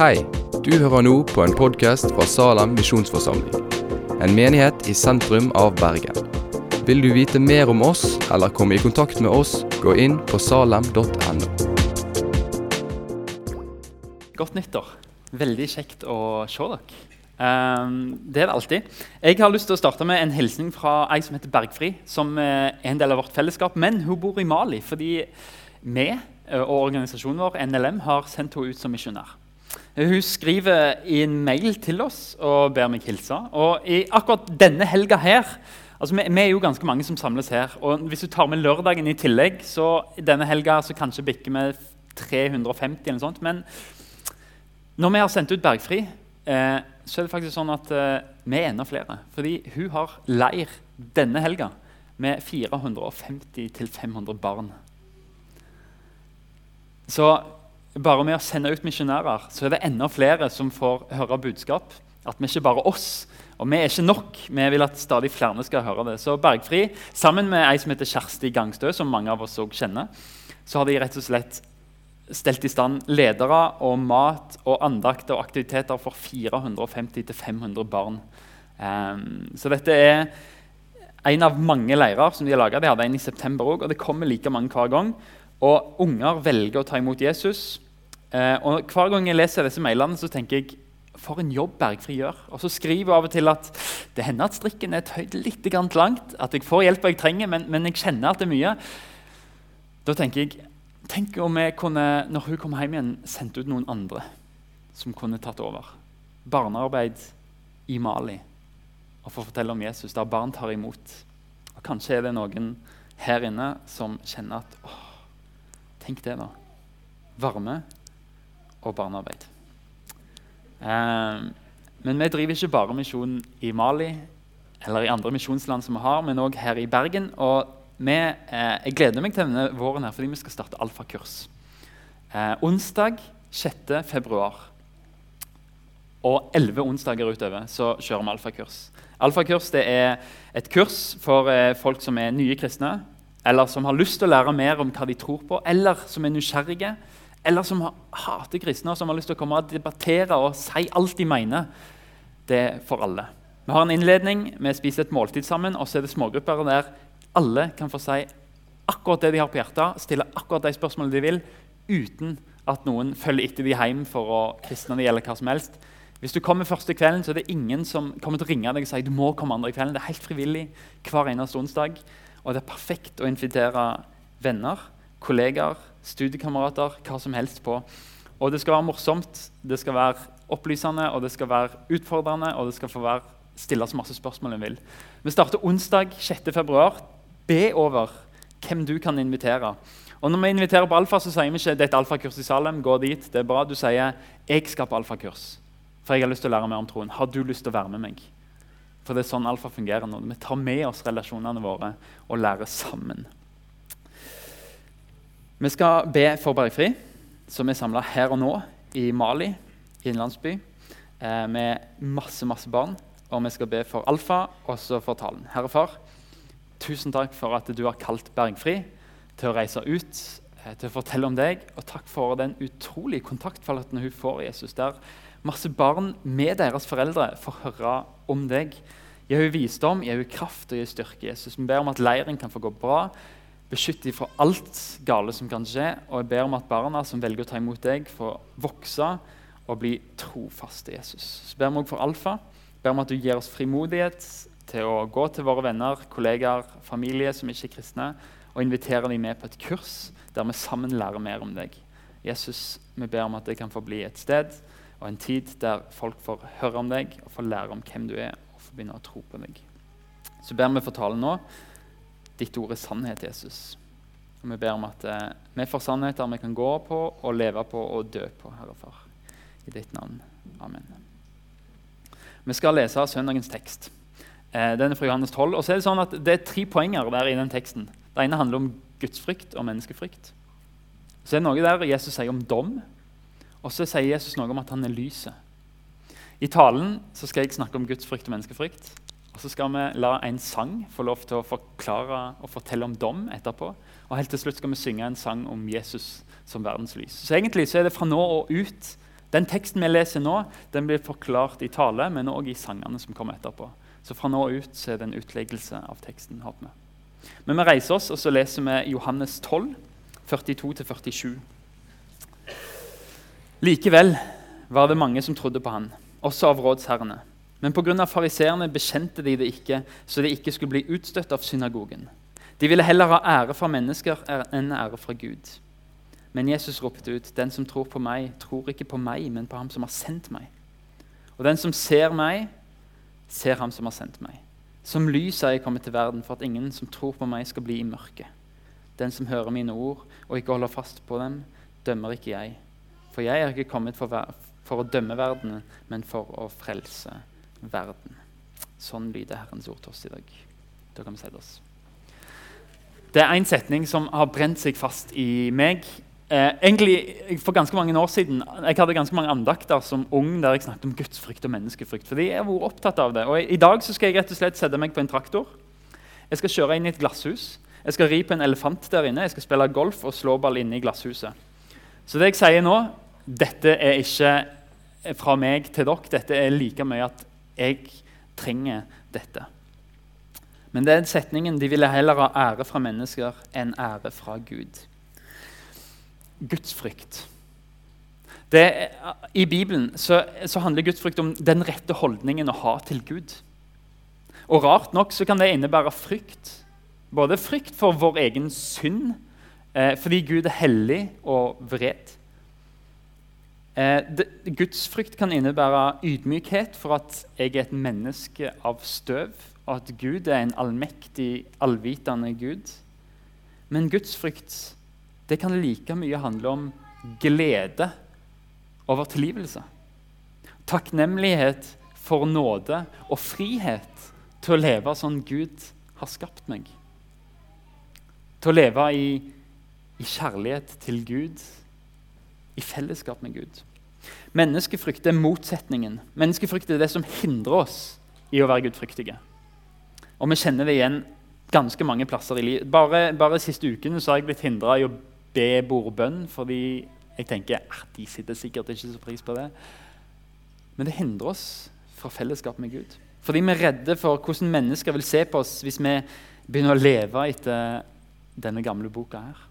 Hei, du hører nå på en podkast fra Salem misjonsforsamling. En menighet i sentrum av Bergen. Vil du vite mer om oss eller komme i kontakt med oss, gå inn på salem.no. Godt nyttår. Veldig kjekt å se dere. Um, det er det alltid. Jeg har lyst til å starte med en hilsen fra ei som heter Bergfri, som eh, er en del av vårt fellesskap. Men hun bor i Mali fordi vi og organisasjonen vår NLM har sendt henne ut som misjonær. Hun skriver i en mail til oss og ber meg hilse. Og i akkurat denne helga her altså vi, vi, er jo ganske mange som samles her. og Hvis du tar med lørdagen i tillegg, så denne helga så kanskje bikker vi 350 eller noe sånt. Men når vi har sendt ut Bergfri eh, så er det faktisk sånn at eh, vi er enda flere. Fordi hun har leir denne helga med 450-500 barn. Så bare med å sende ut misjonærer så er det enda flere som får høre budskap. At vi ikke bare oss. Og vi er ikke nok. Vi vil at stadig flere skal høre det. Så Bergfri, sammen med ei som heter Kjersti Gangstø, som mange av oss også kjenner, så har de rett og slett stelt i stand ledere og mat og andakter og aktiviteter for 450-500 barn. Um, så dette er en av mange leirer som de har laga. De hadde en i september òg, og det kommer like mange hver gang. Og unger velger å ta imot Jesus. Uh, og Hver gang jeg leser disse mailene, så tenker jeg for en jobb Bergfri gjør. Og så skriver jeg av og til at det hender at strikken er tøyd litt langt. At jeg får hjelp jeg trenger, men, men jeg kjenner at det er mye. Da tenker jeg Tenk om jeg kunne, når hun kom hjem igjen, sendt ut noen andre som kunne tatt over. Barnearbeid i Mali og få fortelle om Jesus, der barn tar imot. Og Kanskje er det noen her inne som kjenner at åh, Tenk det, da. Varme og barnearbeid. Eh, men vi driver ikke bare misjon i Mali eller i andre misjonsland som vi har, men òg her i Bergen. Og vi, eh, jeg gleder meg til denne våren her, fordi vi skal starte alfakurs. Eh, onsdag 6. februar og elleve onsdager utover så kjører vi alfakurs. Alfakurs det er et kurs for eh, folk som er nye kristne, eller som har lyst til å lære mer om hva de tror på, eller som er nysgjerrige, eller som hater kristne og som har lyst til å komme og debattere og si alt de mener. Det er for alle. Vi har en innledning, vi spiser et måltid sammen, og så er det smågrupper der alle kan få si akkurat det de har på hjertet, stille akkurat de spørsmålene de vil, uten at noen følger etter de hjem for å kristne de eller hva som helst. Hvis du kommer første kvelden, så er det ingen som kommer til å ringe deg og si du må komme andre kvelden. Det er helt frivillig hver eneste onsdag. Og det er perfekt å invitere venner, kollegaer, studiekamerater, hva som helst på. Og det skal være morsomt, det skal være opplysende, og det skal være utfordrende, og det skal få være stille så masse spørsmål en vil. Vi starter onsdag 6.2 be over hvem du kan invitere. Og når vi inviterer på alfa, så sier vi ikke det er et alfakurs i Salem. gå dit, det er bra. Du sier jeg skal på alfakurs, for jeg har lyst til å lære mer om troen. Har du lyst til å være med meg? For det er sånn alfa fungerer nå. Vi tar med oss relasjonene våre og lærer sammen. Vi skal be for Bergfri, som er samla her og nå i Mali, i en landsby, eh, med masse, masse barn. Og vi skal be for Alfa, og så for talen. Herre Far, Tusen takk for at du har kalt Bergfri til å reise ut, eh, til å fortelle om deg. Og takk for den utrolige kontaktfallheten hun får, Jesus, der masse barn med deres foreldre får høre om deg. Gi henne visdom, gi henne kraft og gi styrke. Jesus. Vi ber om at leiren kan få gå bra. Beskytt dem fra alt gale som kan skje. Og jeg ber om at barna som velger å ta imot deg, får vokse og bli trofaste. Jesus. Så ber vi også for Alfa. Ber om at du gir oss frimodighet til å gå til våre venner, kollegaer, familie som ikke er kristne, og invitere dem med på et kurs der vi sammen lærer mer om deg. Jesus, vi ber om at det kan få bli et sted og en tid der folk får høre om deg og får lære om hvem du er, og begynne å tro på deg. Så ber vi for talen nå. Ditt ord er sannhet, Jesus. Og Vi ber om at eh, vi får sannheter vi kan gå på og leve på og dø på, Herre Far. I ditt navn. Amen. Vi skal lese søndagens tekst. Eh, den er fra Johannes 12. Og så er Det sånn at det er tre poenger der i den teksten. Det ene handler om gudsfrykt og menneskefrykt. Så er det noe der Jesus sier om dom, og så sier Jesus noe om at han er lyset. I talen så skal jeg snakke om gudsfrykt og menneskefrykt. Og så skal vi la en sang få lov til å forklare og fortelle om dom etterpå. Og helt til slutt skal vi synge en sang om Jesus som verdens lys. Så egentlig så er det fra nå og ut Den teksten vi leser nå, den blir forklart i tale, men òg i sangene som kommer etterpå. Så fra nå og ut så er det en utleggelse av teksten. håper vi. Men vi reiser oss, og så leser vi Johannes 12, 42-47. Likevel var det mange som trodde på han, også av rådsherrene. Men pga. fariseerne bekjente de det ikke, så de ikke skulle bli utstøtt av synagogen. De ville heller ha ære fra mennesker enn ære fra Gud. Men Jesus ropte ut, 'Den som tror på meg, tror ikke på meg, men på ham som har sendt meg.' Og den som ser meg, ser ham som har sendt meg. Som lys er jeg kommet til verden, for at ingen som tror på meg, skal bli i mørket. Den som hører mine ord og ikke holder fast på dem, dømmer ikke jeg. For jeg er ikke kommet for, for å dømme verden, men for å frelse verden. Sånn lyder Herrens ord til oss i dag. Da kan vi sette oss. Det er en setning som har brent seg fast i meg Eh, egentlig For ganske mange år siden jeg hadde ganske mange andakter som ung der jeg snakket om gudsfrykt og menneskefrykt. fordi jeg har vært opptatt av det. Og I dag så skal jeg rett og slett sette meg på en traktor. Jeg skal kjøre inn i et glasshus. Jeg skal ri på en elefant der inne. Jeg skal spille golf og slå ball inne i glasshuset. Så det jeg sier nå, dette er ikke fra meg til dere. Dette er like mye at jeg trenger dette. Men den setningen de ville heller ha ære fra mennesker enn ære fra Gud gudsfrykt. Det, I Bibelen så, så, handler gudsfrykt om den rette holdningen å ha til Gud. Og Rart nok så kan det innebære frykt. Både frykt for vår egen synd, eh, fordi Gud er hellig og vred. Eh, det, gudsfrykt kan innebære ydmykhet for at jeg er et menneske av støv, og at Gud er en allmektig, allvitende Gud. Men gudsfrykt det kan like mye handle om glede over tilgivelse. Takknemlighet for nåde og frihet til å leve sånn Gud har skapt meg. Til å leve i, i kjærlighet til Gud, i fellesskap med Gud. Menneskefrykt er motsetningen. Menneskefrykt er det som hindrer oss i å være gudfryktige. Og vi kjenner det igjen ganske mange plasser i livet. Bare, bare siste ukene så har jeg blitt hindra i å be bordbønn, fordi jeg tenker at ah, de sitter sikkert ikke så pris på det. Men det hindrer oss fra fellesskap med Gud. Fordi vi er redde for hvordan mennesker vil se på oss hvis vi begynner å leve etter denne gamle boka her.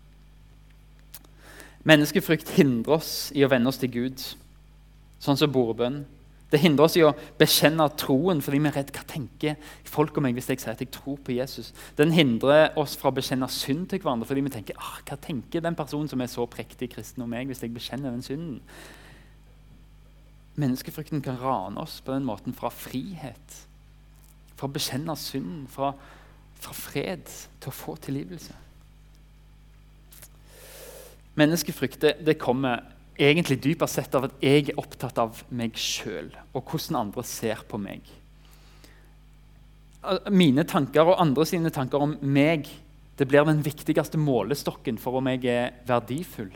Menneskefrykt hindrer oss i å vende oss til Gud, sånn som bordbønn. Det hindrer oss i å bekjenne troen fordi vi er redd hva tenker folk om meg hvis jeg sier at jeg tror på Jesus. Den hindrer oss fra å bekjenne synd til hverandre fordi vi tenker ah, hva tenker den personen som er så prektig kristen om meg, hvis jeg bekjenner den synden. Menneskefrykten kan rane oss på den måten fra frihet, fra å bekjenne synd, fra, fra fred til å få tilgivelse. Menneskefrykt det, det kommer egentlig dypere sett av at jeg er opptatt av meg sjøl og hvordan andre ser på meg. Mine tanker og andre sine tanker om meg det blir den viktigste målestokken for om jeg er verdifull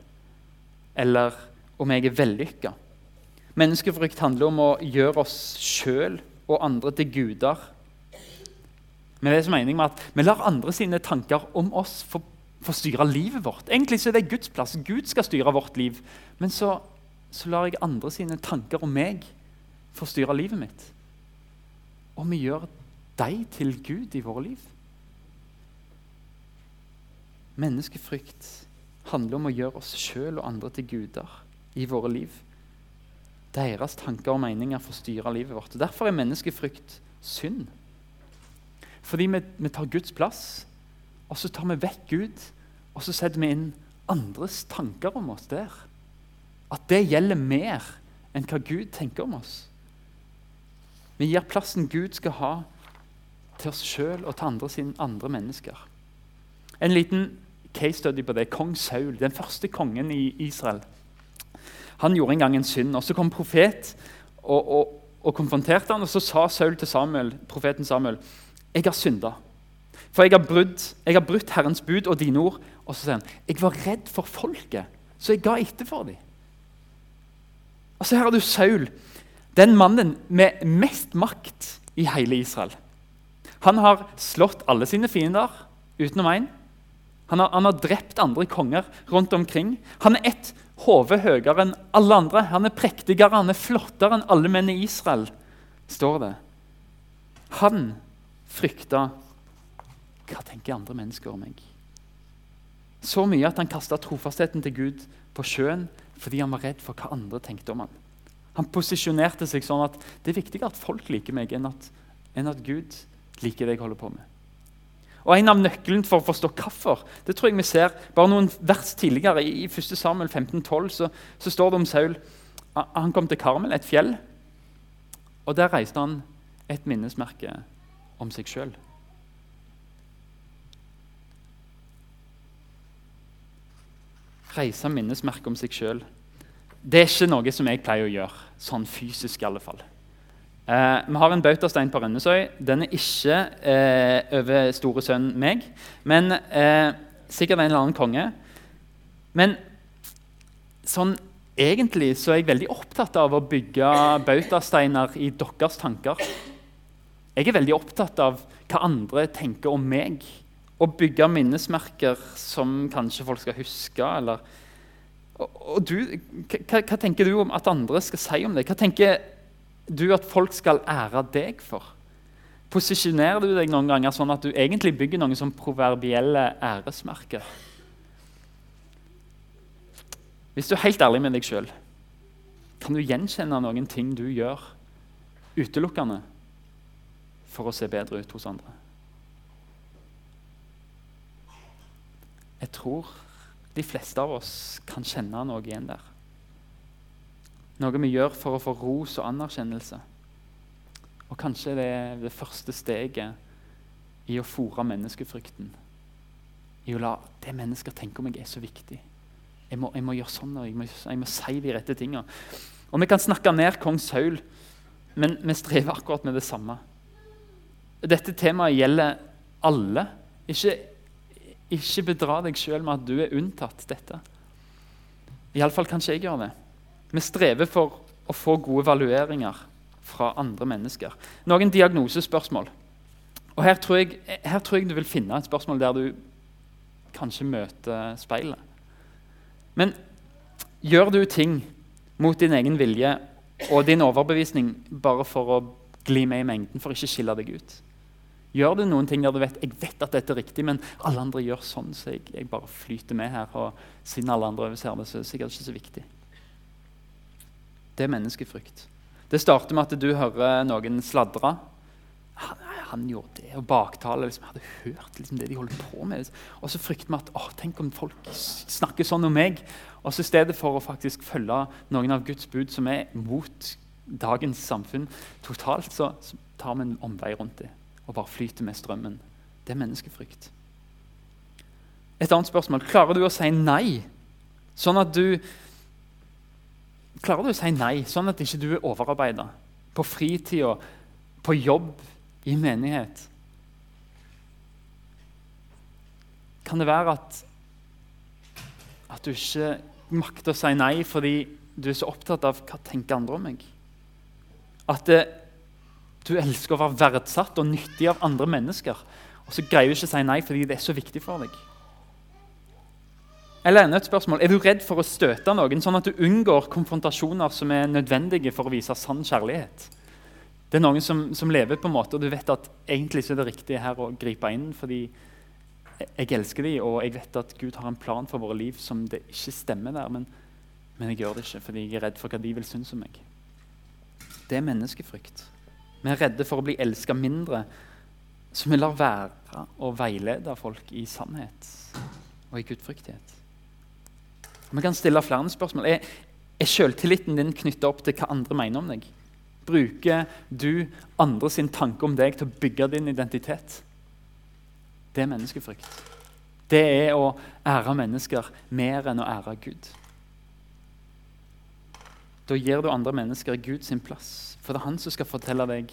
eller om jeg er vellykka. Menneskefrykt handler om å gjøre oss sjøl og andre til guder. Men det som mening med at Vi lar andre sine tanker om oss få få styre livet vårt. Egentlig så er det Guds plass. Gud skal styre vårt liv. Men så, så lar jeg andre sine tanker om meg få styre livet mitt. Og vi gjør deg til Gud i våre liv. Menneskefrykt handler om å gjøre oss sjøl og andre til guder i våre liv. Deres tanker og meninger får styre livet vårt. Og Derfor er menneskefrykt synd. Fordi vi, vi tar Guds plass og så tar vi vekk Gud, og så setter vi inn andres tanker om oss der. At det gjelder mer enn hva Gud tenker om oss. Vi gir plassen Gud skal ha til oss sjøl og til andre, sine andre mennesker. En liten case study på det. Kong Saul, den første kongen i Israel. Han gjorde en gang en synd. og Så kom profet og, og, og konfronterte han, og så sa Saul til Samuel, profeten Samuel jeg har synda. For jeg har, brutt, jeg har brutt Herrens bud og dine ord. Og så sier han jeg var redd for folket, så jeg ga etter for dem. Så her har du Saul, den mannen med mest makt i hele Israel. Han har slått alle sine fiender utenom én. Han, han har, drept andre konger rundt omkring. Han er ett hode høyere enn alle andre. Han er prektigere, han er flottere enn alle menn i Israel, står det. Han frykta Hva tenker andre mennesker om meg? Så mye at han kasta trofastheten til Gud på sjøen fordi han var redd for hva andre tenkte om han. Han posisjonerte seg sånn at det er viktigere at folk liker meg, enn at, enn at Gud liker det jeg holder på med. Og En av nøklene for å forstå hvorfor det tror jeg vi ser bare noen vers tidligere. I 1. Samuel 15,12 så, så står det om Saul Han kom til Karmel, et fjell. Og Der reiste han et minnesmerke om seg sjøl. Reise minnesmerke om seg sjøl. Det er ikke noe som jeg pleier å gjøre, sånn fysisk i alle fall. Eh, vi har en bautastein på Rønnesøy. Den er ikke eh, over store sønn meg, men eh, sikkert en eller annen konge. Men sånn egentlig så er jeg veldig opptatt av å bygge bautasteiner i deres tanker. Jeg er veldig opptatt av hva andre tenker om meg. Å bygge minnesmerker som kanskje folk skal huske. eller... Og, og du, hva, hva tenker du om at andre skal si om deg? Hva tenker du at folk skal ære deg for? Posisjonerer du deg noen ganger sånn at du egentlig bygger noen sånn proverbielle æresmerker? Hvis du er helt ærlig med deg sjøl, kan du gjenkjenne noen ting du gjør utelukkende for å se bedre ut hos andre? Jeg tror de fleste av oss kan kjenne noe igjen der. Noe vi gjør for å få ros og anerkjennelse. Og kanskje det er det første steget i å fòre menneskefrykten. I å la det mennesker tenker om meg, er så viktig. Jeg må, jeg må gjøre sånn, og jeg må, jeg må si de rette tinga. Og vi kan snakke ned kong Saul, men vi strever akkurat med det samme. Dette temaet gjelder alle. Ikke, ikke bedra deg sjøl med at du er unntatt dette. Iallfall kan ikke jeg gjøre det. Vi strever for å få gode valueringer fra andre mennesker. Noen diagnosespørsmål. Og her tror, jeg, her tror jeg du vil finne et spørsmål der du kanskje møter speilet. Men gjør du ting mot din egen vilje og din overbevisning bare for å gli med i mengden, for å ikke skille deg ut? Gjør du noen ting der du vet jeg vet at dette er riktig, men alle andre gjør sånn, så jeg, jeg bare flyter med her, og siden alle andre overser det, så er det sikkert ikke så viktig. Det er menneskefrykt. Det starter med at du hører noen sladre. Han, han gjorde det, og baktale liksom, hadde hørt liksom, det de holdt på med. Og så frykter vi at å, tenk om folk snakker sånn om meg. Og så I stedet for å faktisk følge noen av Guds bud som er mot dagens samfunn totalt, så, så tar vi en omvei rundt det og bare flyter med strømmen. Det er menneskefrykt. Et annet spørsmål klarer du å si nei, sånn at du Klarer du å si nei, sånn at ikke du er overarbeida på fritida, på jobb, i menighet? Kan det være at, at du ikke makter å si nei fordi du er så opptatt av hva tenker andre om meg? At det, du elsker å være verdsatt og nyttig av andre mennesker, og så greier du ikke å si nei fordi det er så viktig for deg? Eller enda et spørsmål, Er du redd for å støte noen, sånn at du unngår konfrontasjoner som er nødvendige for å vise sann kjærlighet? Det er noen som, som, lever på en måte, og du vet at egentlig så er det riktig her å gripe inn fordi jeg elsker dem, og jeg vet at Gud har en plan for våre liv som det ikke stemmer der. Men, men jeg gjør det ikke fordi jeg er redd for hva de vil synes om meg. Det er menneskefrykt. Vi er redde for å bli elska mindre, så vi lar være å veilede folk i sannhet og i gudfryktighet. Vi kan stille flere spørsmål. Er, er selvtilliten din knytta opp til hva andre mener om deg? Bruker du andre sin tanke om deg til å bygge din identitet? Det er menneskefrykt. Det er å ære mennesker mer enn å ære Gud. Da gir du andre mennesker Gud sin plass. For det er han som skal fortelle deg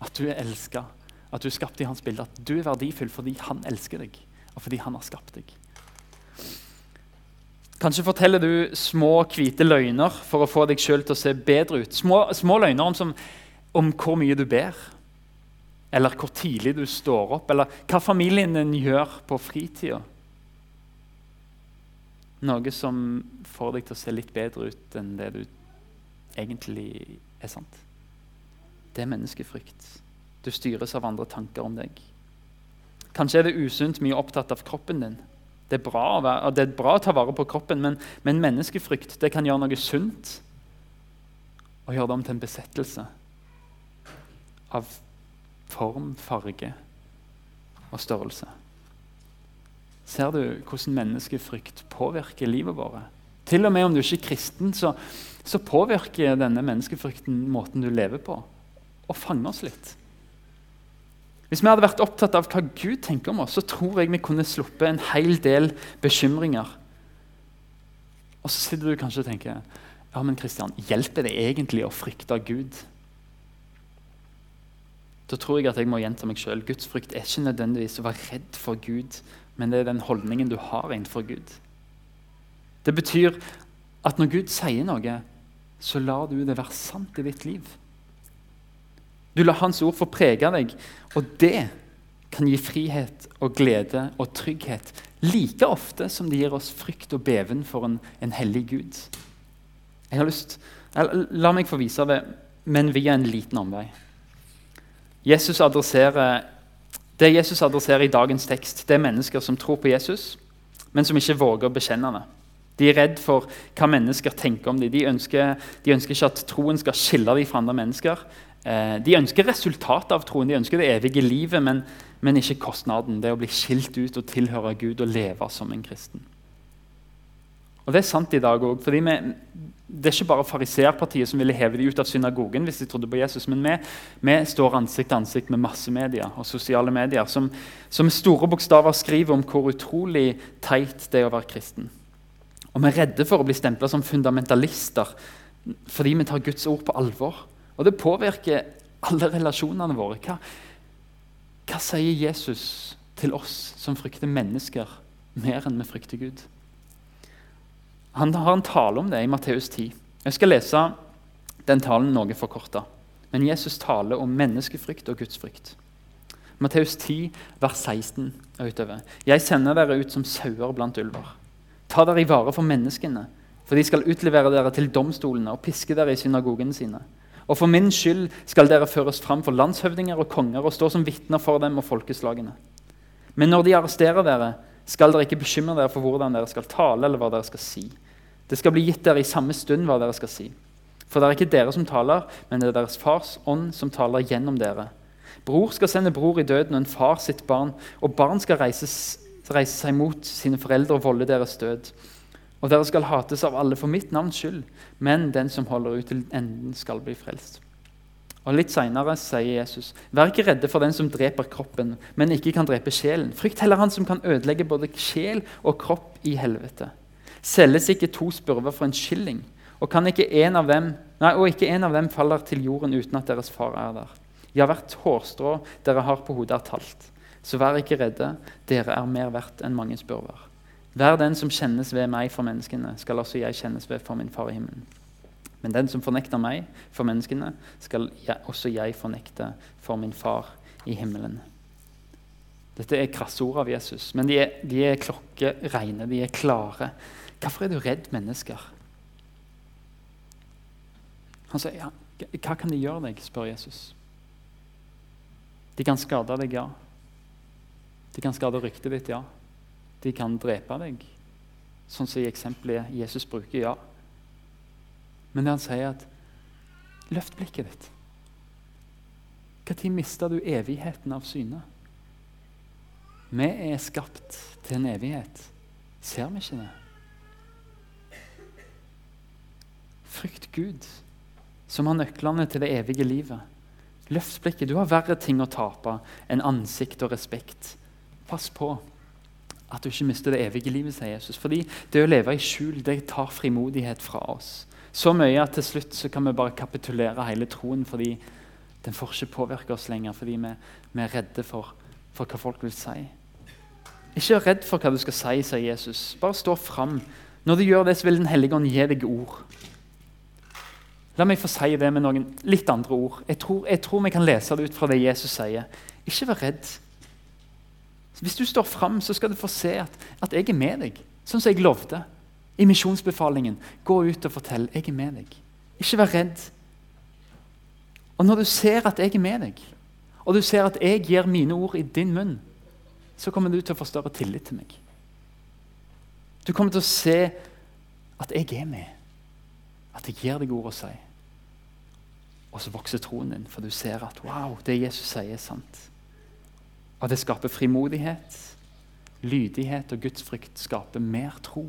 at du er elska, at du er skapt i hans bilde, at du er verdifull fordi han elsker deg, og fordi han har skapt deg. Kanskje forteller du små, hvite løgner for å få deg sjøl til å se bedre ut. Små, små løgner om, som, om, hvor mye du ber, eller hvor tidlig du står opp, eller hva familien din gjør på fritida. Noe som får deg til å se litt bedre ut enn det du egentlig er sant. Det er menneskefrykt. Du styres av andre tanker om deg. Kanskje er det usunt mye opptatt av kroppen din. Det er bra å, være, det er bra å ta vare på kroppen, men, men menneskefrykt det kan gjøre noe sunt og gjøre det om til en besettelse av form, farge og størrelse. Ser du hvordan menneskefrykt påvirker livet vårt? Til og med om du ikke er kristen, så, så påvirker denne menneskefrykten måten du lever på, og fanger oss litt. Hvis vi hadde vært opptatt av hva Gud tenker om oss, så tror jeg vi kunne sluppet en hel del bekymringer. Og så sitter du kanskje og tenker ja, men Kristian, hjelper det egentlig å frykte Gud? Da tror jeg at jeg må gjenta meg sjøl. Gudsfrykt er ikke nødvendigvis å være redd for Gud, men det er den holdningen du har innenfor Gud. Det betyr at når Gud sier noe, så lar du det være sant i ditt liv. Du lar Hans ord få prege deg, og det kan gi frihet og glede og trygghet like ofte som det gir oss frykt og beven for en, en hellig Gud. Jeg har lyst, La meg få vise det, men via en liten omvei. Jesus det Jesus adresserer i dagens tekst, det er mennesker som tror på Jesus, men som ikke våger å bekjenne det. De er redd for hva mennesker tenker om dem. De ønsker, de ønsker ikke at troen skal skille dem fra andre mennesker. Eh, de ønsker resultatet av troen, de ønsker det evige livet, men, men, ikke kostnaden. Det å bli skilt ut og tilhøre Gud og leve som en kristen. Og Det er sant i dag òg. Det er ikke bare fariseerpartiet som ville heve dem ut av synagogen hvis de trodde på Jesus, men vi, vi står ansikt til ansikt med massemedia og sosiale medier som med store bokstaver skriver om hvor utrolig teit det er å være kristen. Og vi er redde for å bli stempla som fundamentalister fordi vi tar Guds ord på alvor. Og det påvirker alle relasjonene våre. Hva, hva sier Jesus til oss som frykter mennesker mer enn vi frykter Gud? Han har en tale om det i Matteus 10. Jeg skal lese den talen noe forkorta. Men Jesus taler om menneskefrykt og Guds frykt. Matteus 10, vers 16 og utover. Jeg sender dere ut som sauer blant ulver. Ta dere i vare for menneskene, for de skal utlevere dere til domstolene og piske dere i synagogene sine. Og for min skyld skal dere føres fram for landshøvdinger og konger og stå som vitner for dem og folkeslagene. Men når de arresterer dere, skal dere ikke bekymre dere for hvordan dere skal tale eller hva dere skal si. Det skal bli gitt dere i samme stund hva dere skal si. For det er ikke dere som taler, men det er deres fars ånd som taler gjennom dere. Bror skal sende bror i døden og en far sitt barn, og barn skal reise, seg mot sine foreldre og volde deres død. Og dere skal hates av alle for mitt navns skyld, men den som holder ut til enden, skal bli frelst. Og Litt seinere sier Jesus.: Vær ikke redde for den som dreper kroppen, men ikke kan drepe sjelen. Frykt heller han som kan ødelegge både sjel og kropp i helvete. Selges ikke to spurver for en skilling, og, ikke en dem, nei, og ikke en av dem faller til jorden uten at deres far er der. Ja, hvert hårstrå dere har på hodet, er talt. Så vær ikke redde, dere er mer verdt enn mange spurver. Vær den som kjennes ved meg for menneskene, skal også jeg kjennes ved for min far i himmelen. Men den som fornekter meg for menneskene, skal jeg, også jeg fornekte for min far i himmelen. Dette er krasse ord av Jesus, men de er, de er klokkereine, de er klare. Hvorfor er du redd mennesker? Han sier, ja, 'Hva kan de gjøre deg?' spør Jesus. De kan skade deg, ja. De kan skade ryktet ditt, ja. De kan drepe deg, sånn som i eksempelet Jesus bruker. Ja. Men det han sier, at løft blikket ditt. Når mista du evigheten av syne? Vi er skapt til en evighet. Ser vi ikke det? Frykt Gud, som har nøklene til det evige livet. Løft blikket. Du har verre ting å tape enn ansikt og respekt. Pass på at du ikke mister det evige livet, sier Jesus. Fordi det å leve i skjul det tar frimodighet fra oss. Så mye at til slutt så kan vi bare kapitulere hele troen fordi den får ikke påvirke oss lenger. Fordi vi, vi er redde for, for, hva folk vil si. Ikke vær redd for hva du skal si, sier Jesus. Bare stå fram. Når du gjør det, så vil Den hellige ånd gi deg ord. La meg få si det med noen litt andre ord. Jeg tror, jeg tror vi kan lese det ut fra det Jesus sier. Ikke vær redd. Hvis du står fram, så skal du få se at, at, jeg er med deg, sånn som jeg lovte. I misjonsbefalingen gå ut og fortell jeg er med deg. Ikke vær redd. Og når du ser at jeg er med deg, og du ser at jeg gir mine ord i din munn, så kommer du til å få større tillit til meg. Du kommer til å se at jeg er med, at jeg gir deg ord å si. Og så vokser troen din, for du ser at wow, det Jesus sier, er sant. Og det skaper frimodighet, lydighet og gudsfrykt skaper mer tro.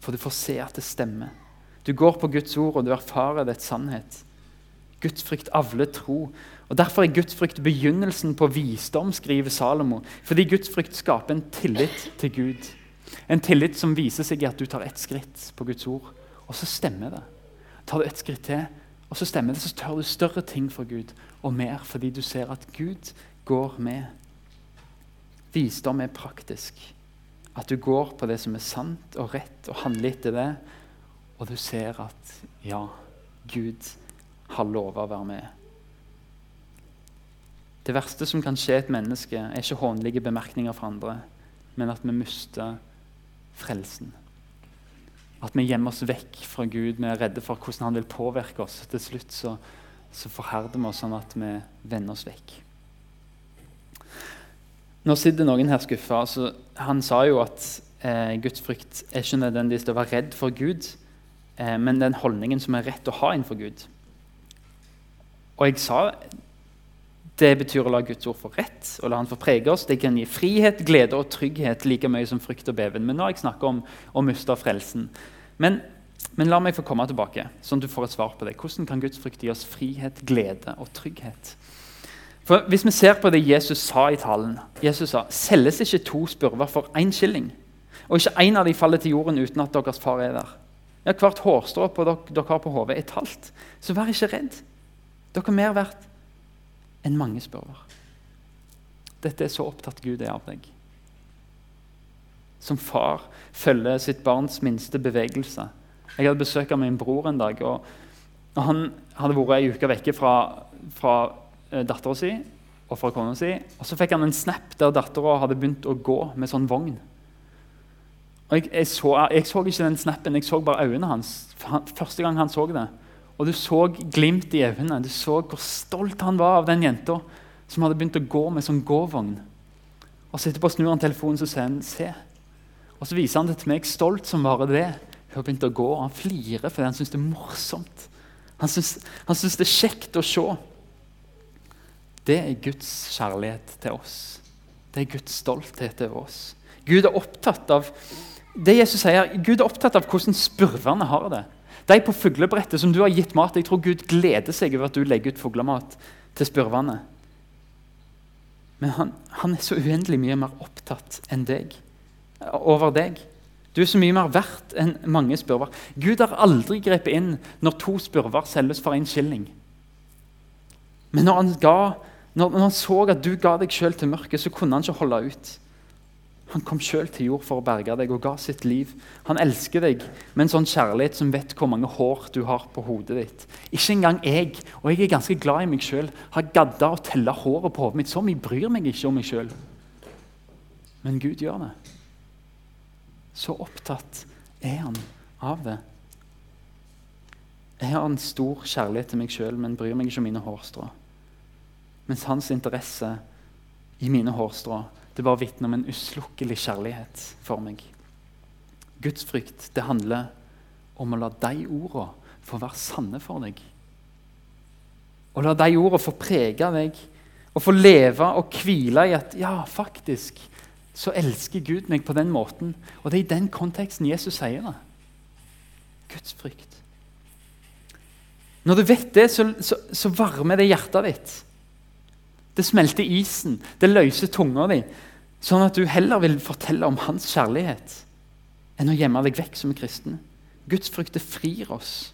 For du får se at det stemmer. Du går på Guds ord, og du erfarer dets sannhet. Gudsfrykt avler tro. Og Derfor er gudsfrykt begynnelsen på visdom, skriver Salomo. Fordi gudsfrykt skaper en tillit til Gud. En tillit som viser seg i at du tar ett skritt på Guds ord, og så stemmer det. Tar du ett skritt til, og så stemmer det, så tør du større ting for Gud og mer fordi du ser at Gud går med. Visdom er praktisk. At du går på det som er sant og rett, og handler etter det. Og du ser at ja, Gud har lova å være med. Det verste som kan skje et menneske, er ikke hånlige bemerkninger fra andre, men at vi mister frelsen. At vi gjemmer oss vekk fra Gud. Vi er redde for hvordan han vil påvirke oss. Til slutt så, så forherder vi oss sånn at vi vender oss vekk. Nå sitter noen her skuffa. Altså, han sa jo at eh, gudsfrykt er ikke nødvendigvis å være redd for Gud, eh, men den holdningen som er rett å ha innenfor Gud. Og jeg sa det betyr å la Guds ord få rett og la han få prege oss. Det kan gi frihet, glede og trygghet like mye som frykt og beven. Men nå har jeg snakket om å miste frelsen. Men, men, la meg få komme tilbake, sånn at du får et svar på det. Hvordan kan Guds frykt gi oss frihet, glede og trygghet? For Hvis vi ser på det Jesus sa i talen Jesus sa, selges ikke to spurver for én skilling, og ikke én av dem faller til jorden uten at deres far er der. Ja, Hvert hårstrå dere, dere har på hodet, er talt. Så vær ikke redd. Dere er mer verdt enn mange spurver. Dette er så opptatt Gud er av deg. Som far følger sitt barns minste bevegelse. Jeg hadde besøk av min bror en dag. og, Han hadde vært ei uke vekke fra, fra dattera si og fra kona si. Og så fikk han en snap der dattera hadde begynt å gå med sånn vogn. Og jeg, jeg, så, jeg, så, ikke den snappen, jeg så bare øynene hans. Første gang han så det. Og du så glimt i øynene. Du så hvor stolt han var av den jenta som hadde begynt å gå med sånn gåvogn. Og så etterpå snur han telefonen og sier han, se. Og så viser han det til meg, stolt som bare det. Hun har begynt å gå, og han flirer fordi han syns det er morsomt. Han syns det er kjekt å se. Det er Guds kjærlighet til oss. Det er Guds stolthet over oss. Gud er opptatt av det Jesus sier, Gud er opptatt av hvordan spurvene har det. De på fuglebrettet som du har gitt mat Jeg tror Gud gleder seg over at du legger ut fuglemat til spurvene. Men han, han, er så uendelig mye mer opptatt enn deg. Over deg. Du er så mye mer verdt enn mange spurver. Gud har aldri grepet inn når to spurver selges for en skilling. Men når han, ga, når, når han så at du ga deg sjøl til mørket, så kunne han ikke holde ut. Han kom sjøl til jord for å berge deg og ga sitt liv. Han elsker deg med en sånn kjærlighet som vet hvor mange hår du har på hodet ditt. Ikke engang jeg, og jeg er ganske glad i meg sjøl, har gadda å telle håret på hodet mitt. Så mye bryr meg ikke om meg sjøl. Men Gud gjør det. Så opptatt er han av det. Jeg har en stor kjærlighet til meg sjøl, men bryr meg ikke om mine hårstrå. Mens hans interesse i mine hårstrå det bare vitner om en uslukkelig kjærlighet for meg. Guds frykt, det handler om å la de orda få være sanne for deg. Å la de orda få prege deg og få leve og hvile i at ja, faktisk så elsker Gud meg på den måten. Og det er i den konteksten Jesus sier det. Guds frykt. Når du vet det, så, så, så varmer det hjertet ditt. Det smelter isen, det løser tunga di. Sånn at du heller vil fortelle om hans kjærlighet enn å gjemme deg vekk som kristen. Guds frykte frir oss.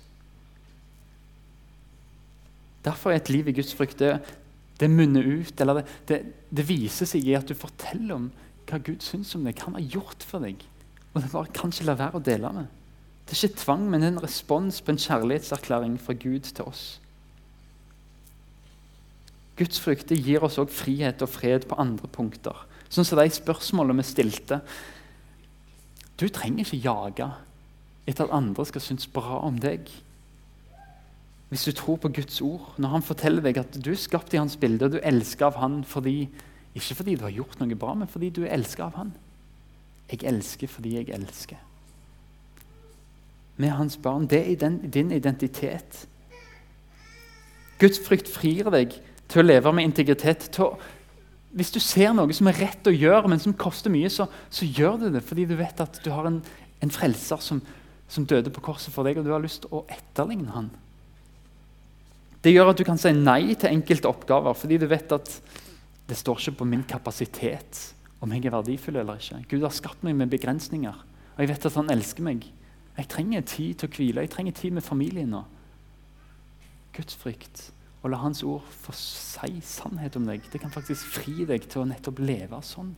Derfor er et liv i Guds frykt det, det munner ut, eller det, det, det, viser seg i at du forteller om hva Gud syns om deg, hva han har gjort for deg. Og det bare kan ikke la være å dele med. Det er ikke tvang, men en respons på en kjærlighetserklæring fra Gud til oss. Guds frykt gir oss også frihet og fred på andre punkter. Sånn som de spørsmålene vi stilte. Du trenger ikke jage etter at andre skal synes bra om deg. Hvis du tror på Guds ord, når han forteller deg at du er skapt i hans bilde, og du elsker av han fordi, ikke fordi du har gjort noe bra, men fordi du er elska av han. Jeg elsker fordi jeg elsker. Med hans barn. Det er din identitet. Guds frykt frir deg til å leve med integritet. til å hvis du ser noe som er rett å gjøre, men som koster mye, så, så gjør du det fordi du vet at du har en, en frelser som, som, døde på korset for deg, og du har lyst til å etterligne han. Det gjør at du kan si nei til enkelte oppgaver fordi du vet at det står ikke på min kapasitet om jeg er verdifull eller ikke. Gud har skapt meg med begrensninger, og jeg vet at han elsker meg. Jeg trenger tid til å hvile, jeg trenger tid med familien nå. Gudsfrykt og la Hans ord få si sannhet om deg. Det kan faktisk fri deg til å nettopp leve sånn.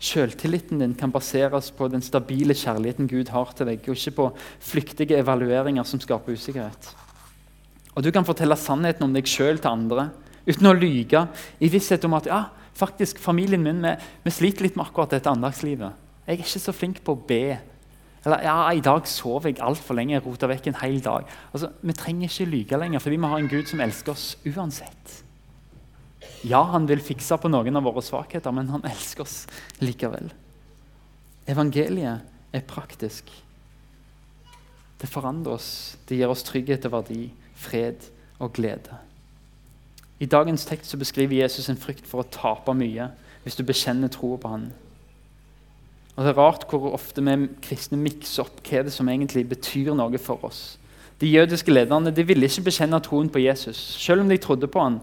Selvtilliten din kan baseres på den stabile kjærligheten Gud har til deg, og ikke på flyktige evalueringer som skaper usikkerhet. Og Du kan fortelle sannheten om deg sjøl til andre uten å lyge, i visshet om at ja, faktisk familien min vi, vi sliter litt med akkurat dette andagslivet. Jeg er ikke så flink på å be eller ja, i dag sov jeg altfor lenge, jeg rota vekk en hel dag. Altså, Vi trenger ikke lyge lenger, fordi vi har en Gud som elsker oss uansett. Ja, han vil fikse på noen av våre svakheter, men han elsker oss likevel. Evangeliet er praktisk. Det forandrer oss, det gir oss trygghet og verdi, fred og glede. I dagens tekst beskriver Jesus en frykt for å tape mye hvis du bekjenner troa på han. Og Det er rart hvor ofte vi kristne mikser opp hva det som egentlig betyr noe for oss. De jødiske lederne de ville ikke bekjenne troen på Jesus, selv om de trodde på han.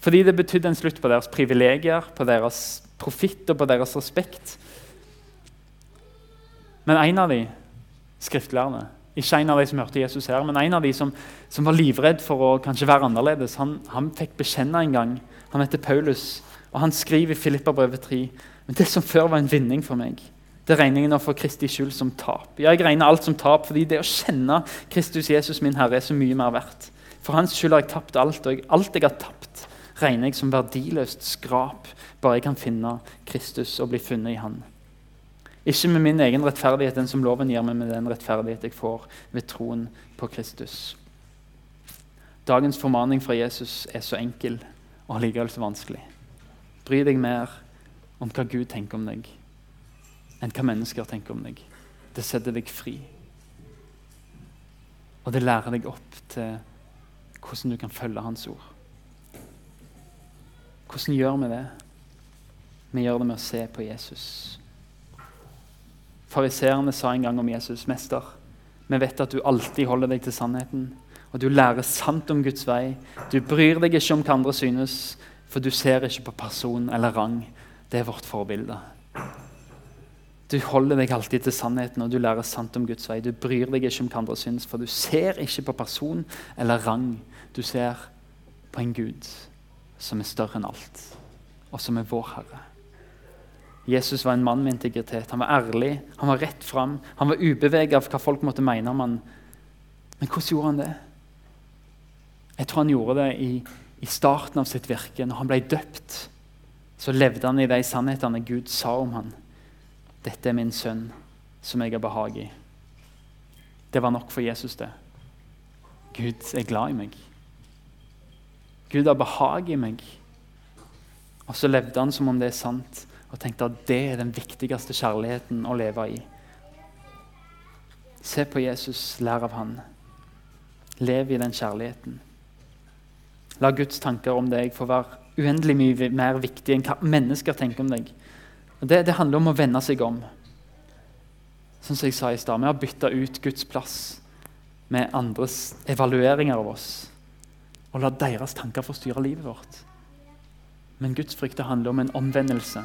Fordi det betydde en slutt på deres privilegier, på deres profitt og på deres respekt. Men en av de skriftlærerne, ikke en av de som hørte Jesus her, men en av de som, som var livredd for å kanskje være annerledes, han, han fikk bekjenne en gang. Han heter Paulus, og han skriver i Filippa brevet 3 men det som før var en vinning for meg, det regner jeg nå for Kristi skyld som tap. Ja, jeg regner alt som tap, fordi det å kjenne Kristus Jesus min Herre er så mye mer verdt. For hans skyld har jeg tapt alt, og alt jeg har tapt, regner jeg som verdiløst skrap, bare jeg kan finne Kristus og bli funnet i Han. Ikke med min egen rettferdighet, den som loven gir, men med den rettferdighet jeg får ved troen på Kristus. Dagens formaning fra Jesus er så enkel og allikevel så vanskelig. Bry deg mer om hva Gud tenker om deg, enn hva mennesker tenker om deg. Det setter deg fri. Og det lærer deg opp til hvordan du kan følge Hans ord. Hvordan gjør vi det? Vi gjør det med å se på Jesus. Fariseerne sa en gang om Jesus, 'Mester, vi vet at du alltid holder deg til sannheten.' Og du lærer sant om Guds vei. Du bryr deg ikke om hva andre synes, for du ser ikke på person eller rang, det er vårt forbilde. Du holder deg alltid til sannheten, og du lærer sant om Guds vei. Du bryr deg ikke om hva andre syns, for du ser ikke på person eller rang. Du ser på en Gud som er større enn alt, og som er vår Herre. Jesus var en mann med integritet. Han var ærlig, han var rett fram. Han var ubeveget av hva folk måtte mene om han. Men hvordan gjorde han det? Jeg tror han gjorde det i, i starten av sitt virke, når han ble døpt så levde han i de sannhetene Gud sa om han. Dette er min sønn, som jeg har behag i. Det var nok for Jesus, det. Gud er glad i meg. Gud har behag i meg. Og så levde han som om det er sant, og tenkte at det er den viktigste kjærligheten å leve i. Se på Jesus, lær av han. Lev i den kjærligheten. La Guds tanker om deg få være uendelig mye mer viktig enn hva mennesker tenker om deg. Det, det handler om å vende seg om. Sånn som jeg sa i stad, Vi har bytta ut Guds plass med andres evalueringer av oss. Og la deres tanker få styre livet vårt. Men Guds frykt handler om en omvendelse.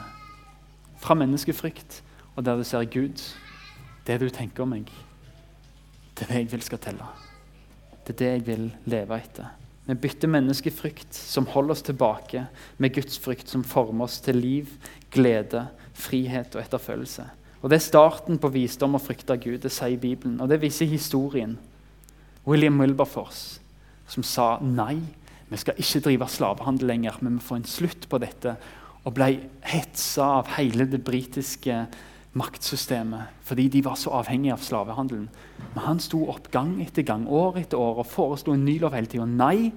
Fra menneskefrykt og der du ser Gud. Det du tenker om meg, det er det jeg vil skal telle. Det er det jeg vil leve etter. Vi bytter menneskefrykt, som holder oss tilbake, med Guds frykt, som former oss til liv, glede, frihet og etterfølgelse. Og Det er starten på visdom og frykt av Gud. Det sier Bibelen, og det viser historien. William Wilberforce, som sa nei, vi skal ikke drive slavehandel lenger, men vi får en slutt på dette. Og ble hetsa av hele det britiske maktsystemet fordi de var så avhengige av slavehandelen. Men han sto opp gang etter gang, år etter år, og foreslo en ny lov hele tida. Nei,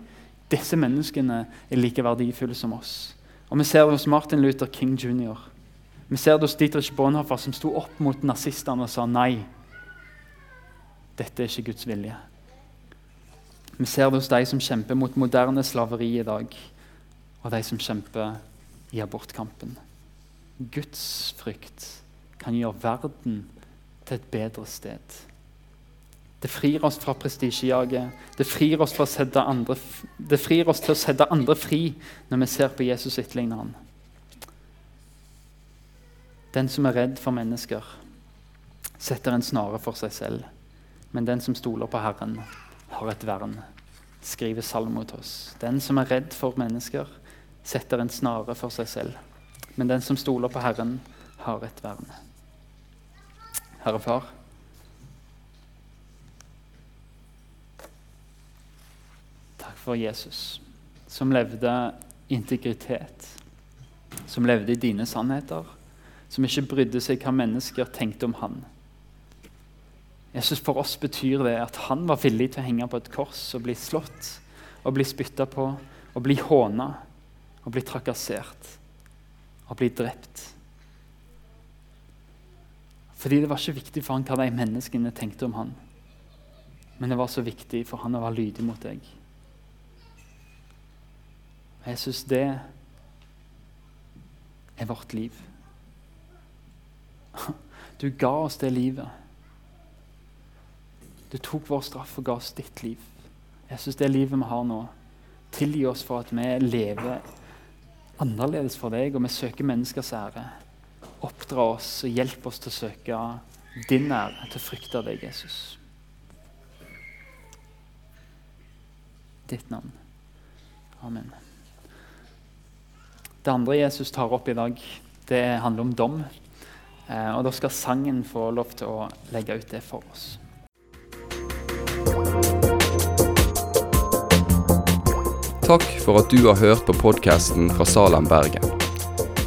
disse menneskene er like verdifulle som oss. Og Vi ser det hos Martin Luther King jr. Vi ser det hos Dietrich Bonhoeffer, som sto opp mot nazistene og sa nei. Dette er ikke Guds vilje. Vi ser det hos de som kjemper mot moderne slaveri i dag, og de som kjemper i abortkampen. Guds frykt kan gjøre verden til et bedre sted. Det frir oss fra prestisjejaget. Det frir oss, det frir oss til å sette andre fri når vi ser på Jesus etterligne han. Den som er redd for mennesker, setter en snare for seg selv. Men den som stoler på Herren, har et vern, skriver Salmo til oss. Den som er redd for mennesker, setter en snare for seg selv. Men den som stoler på Herren, har et vern. Herre Far. Takk for Jesus, som levde integritet, som levde i dine sannheter, som ikke brydde seg hva mennesker tenkte om han. Jesus, For oss betyr det at han var villig til å henge på et kors og bli slått og bli spytta på og bli håna og bli trakassert og bli drept. Fordi det var ikke viktig for han hva de menneskene tenkte om han. Men det var så viktig for han å være lydig mot deg. Jeg syns det er vårt liv. Du ga oss det livet. Du tok vår straff og ga oss ditt liv. Jeg syns det livet vi har nå, tilgi oss for at vi lever annerledes for deg, og vi søker menneskers ære oppdra oss og hjelpe oss til å søke din ære, til å frykte deg, Jesus. Ditt navn. Amen. Det andre Jesus tar opp i dag, det handler om dom. Eh, og Da skal sangen få lov til å legge ut det for oss. Takk for at du har hørt på podkasten fra Salem, Bergen.